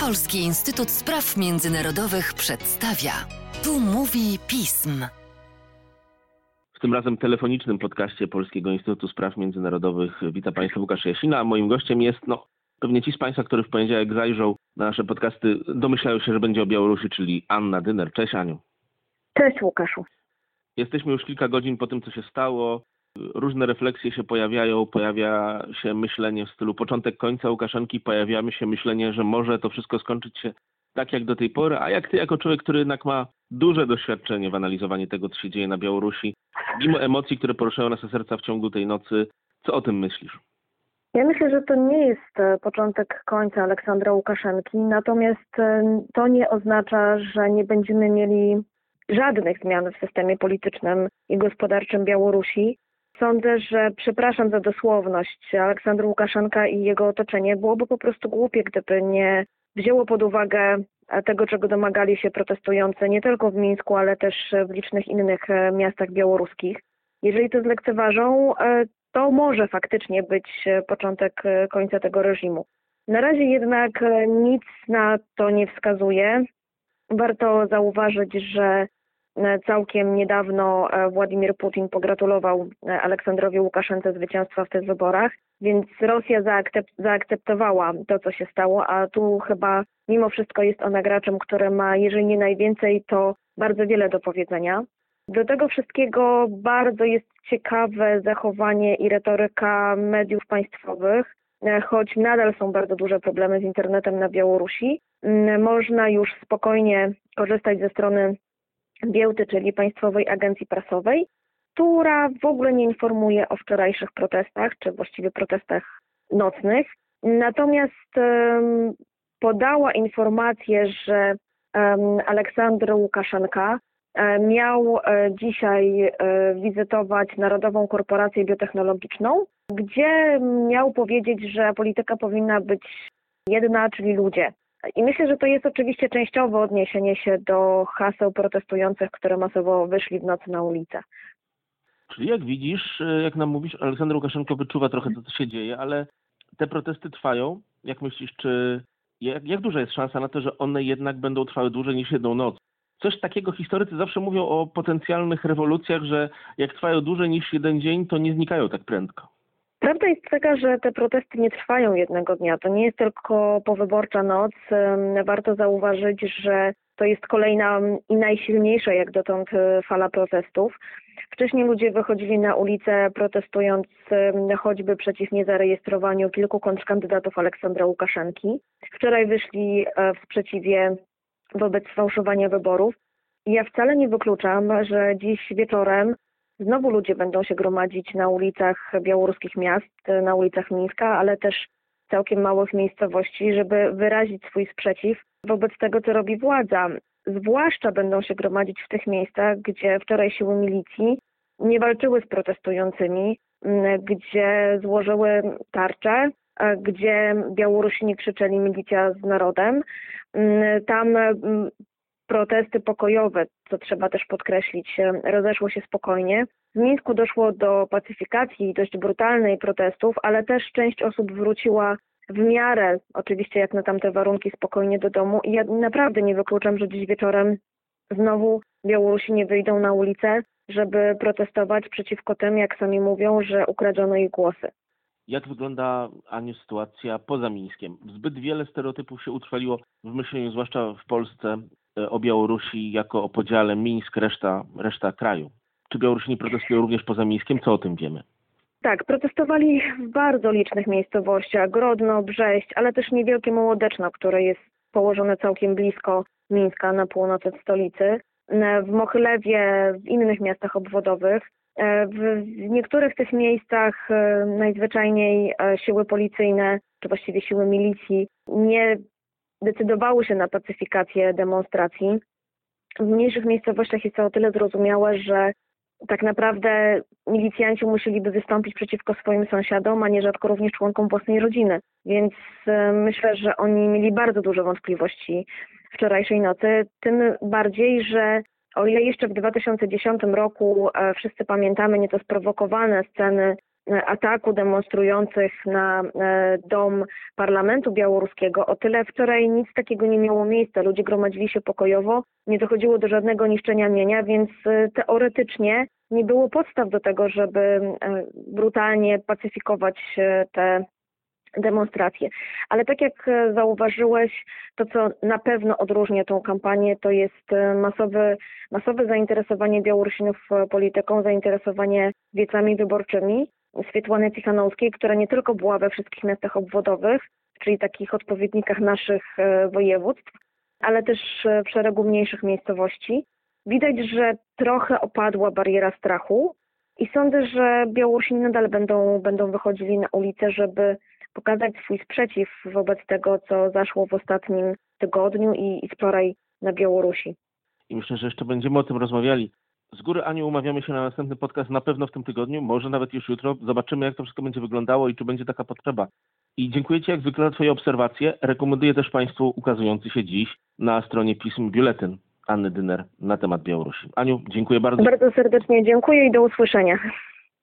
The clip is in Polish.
Polski Instytut Spraw Międzynarodowych przedstawia. Tu mówi pism. W tym razem telefonicznym podcaście Polskiego Instytutu Spraw Międzynarodowych witam Państwa Łukasz Jasina, a moim gościem jest, no, pewnie ci z Państwa, którzy w poniedziałek zajrzą na nasze podcasty, domyślają się, że będzie o Białorusi, czyli Anna Dyner. Cześć Aniu. Cześć Łukaszu. Jesteśmy już kilka godzin po tym, co się stało. Różne refleksje się pojawiają, pojawia się myślenie w stylu początek końca Łukaszenki, pojawia się myślenie, że może to wszystko skończyć się tak jak do tej pory, a jak ty jako człowiek, który jednak ma duże doświadczenie w analizowaniu tego, co się dzieje na Białorusi, mimo emocji, które poruszają nasze serca w ciągu tej nocy, co o tym myślisz? Ja myślę, że to nie jest e, początek końca Aleksandra Łukaszenki, natomiast e, to nie oznacza, że nie będziemy mieli żadnych zmian w systemie politycznym i gospodarczym Białorusi. Sądzę, że przepraszam za dosłowność, Aleksandr Łukaszenka i jego otoczenie byłoby po prostu głupie, gdyby nie wzięło pod uwagę tego, czego domagali się protestujący nie tylko w Mińsku, ale też w licznych innych e, miastach białoruskich. Jeżeli to zlekceważą, e, to może faktycznie być e, początek końca tego reżimu. Na razie jednak nic na to nie wskazuje. Warto zauważyć, że całkiem niedawno Władimir Putin pogratulował Aleksandrowi Łukaszence zwycięstwa w tych wyborach, więc Rosja zaakceptowała to, co się stało, a tu chyba mimo wszystko jest ona graczem, który ma, jeżeli nie najwięcej, to bardzo wiele do powiedzenia. Do tego wszystkiego bardzo jest ciekawe zachowanie i retoryka mediów państwowych, choć nadal są bardzo duże problemy z internetem na Białorusi. Można już spokojnie korzystać ze strony Biełty, czyli Państwowej Agencji Prasowej, która w ogóle nie informuje o wczorajszych protestach, czy właściwie protestach nocnych. Natomiast um, podała informację, że um, Aleksandr Łukaszenka um, miał e, dzisiaj e, wizytować Narodową Korporację Biotechnologiczną, gdzie miał powiedzieć, że polityka powinna być jedna, czyli ludzie. I myślę, że to jest oczywiście częściowe odniesienie się do haseł protestujących, które masowo wyszli w nocy na ulicę. Czyli jak widzisz, e, jak nam mówisz, Aleksander Łukaszenko wyczuwa trochę co się dzieje, ale te protesty trwają. Jak myślisz, czy jak, jak duża jest szansa na to, że one jednak będą trwały dłużej niż jedną noc? Coś takiego historycy zawsze mówią o potencjalnych rewolucjach, że jak trwają dłużej niż jeden dzień, to nie znikają tak prędko. Prawda jest taka, że te protesty nie trwają jednego dnia. To nie jest tylko powyborcza noc. Warto zauważyć, że to jest kolejna i najsilniejsza jak dotąd e, fala protestów. Wcześniej ludzie wychodzili na ulicę protestując choćby przeciw niezarejestrowaniu kilku kontrkandydatów Aleksandra Łukaszenki. Wczoraj wyszli e, w sprzeciwie wobec sfałszowania wyborów. Ja wcale nie wykluczam, że dziś wieczorem znowu ludzie będą się gromadzić na ulicach białoruskich miast, na ulicach Mińska, ale też całkiem małych miejscowości, żeby wyrazić swój sprzeciw wobec tego, co robi władza. Zwłaszcza będą się gromadzić w tych miejscach, gdzie wczoraj siły milicji nie walczyły z protestującymi, gdzie złożyły tarcze, gdzie Białorusini krzyczeli milicja z narodem. Tam protesty pokojowe, co trzeba też podkreślić, rozeszło się spokojnie. W Mińsku doszło do pacyfikacji dość brutalnej protestów, ale też część osób wróciła w miarę, oczywiście jak na tamte warunki, spokojnie do domu. I ja naprawdę nie wykluczam, że dziś wieczorem znowu Białorusini wyjdą na ulicę, żeby protestować przeciwko tym, jak sami mówią, że ukradziono ich głosy. Jak wygląda, Aniu, sytuacja poza Mińskiem? Zbyt wiele stereotypów się utrwaliło w myśleniu, zwłaszcza w Polsce, e, o Białorusi jako o podziale Mińsk, reszta, reszta kraju. Czy Białorusini protestują również poza Mińskiem? Co o tym wiemy? Tak, protestowali w bardzo licznych miejscowościach, Grodno, Brześć, ale też niewielkie Mołodeczno, które jest położone całkiem blisko Mińska na północ od stolicy. W Mochylewie, w innych miastach obwodowych. W niektórych tych miejscach e, najzwyczajniej e, siły policyjne, czy właściwie siły milicji nie decydowały się na pacyfikację demonstracji. W mniejszych miejscowościach jest to o tyle zrozumiałe, że tak naprawdę milicjanci musieliby wystąpić przeciwko swoim sąsiadom, a nierzadko również członkom własnej rodziny. Więc e, myślę, że oni mieli bardzo duże wątpliwości wczorajszej nocy, tym bardziej, że o ile jeszcze w 2010 roku e, wszyscy pamiętamy nieco sprowokowane sceny ataku demonstrujących na e, dom parlamentu białoruskiego. O tyle wczoraj nic takiego nie miało miejsca. Ludzie gromadzili się pokojowo, nie dochodziło do żadnego niszczenia mienia, więc e, teoretycznie nie było podstaw do tego, żeby brutalnie pacyfikować te demonstracje. Ale tak jak zauważyłeś, to co na pewno odróżnia tą kampanię, to jest masowe, masowe zainteresowanie Białorusinów polityką, zainteresowanie wiecami wyborczymi. Swietłany Cichanowskiej, która nie tylko była we wszystkich miastach obwodowych, czyli takich odpowiednikach naszych e, województw, ale też w szeregu mniejszych miejscowości. Widać, że trochę opadła bariera strachu i sądzę, że Białorusini nadal będą, będą wychodzili na ulicę, żeby pokazać swój sprzeciw wobec tego, co zaszło w ostatnim tygodniu i, i wczoraj na Białorusi. I myślę, że jeszcze będziemy o tym rozmawiali. Z góry Aniu umawiamy się na następny podcast na pewno w tym tygodniu, może nawet już jutro. Zobaczymy, jak to wszystko będzie wyglądało i czy będzie taka potrzeba. I dziękuję Ci jak zwykle za Twoje obserwacje. Rekomenduję też Państwu ukazujący się dziś na stronie pism Biuletyn Anny Dyner na temat Białorusi. Aniu, dziękuję bardzo. Bardzo serdecznie dziękuję i do usłyszenia.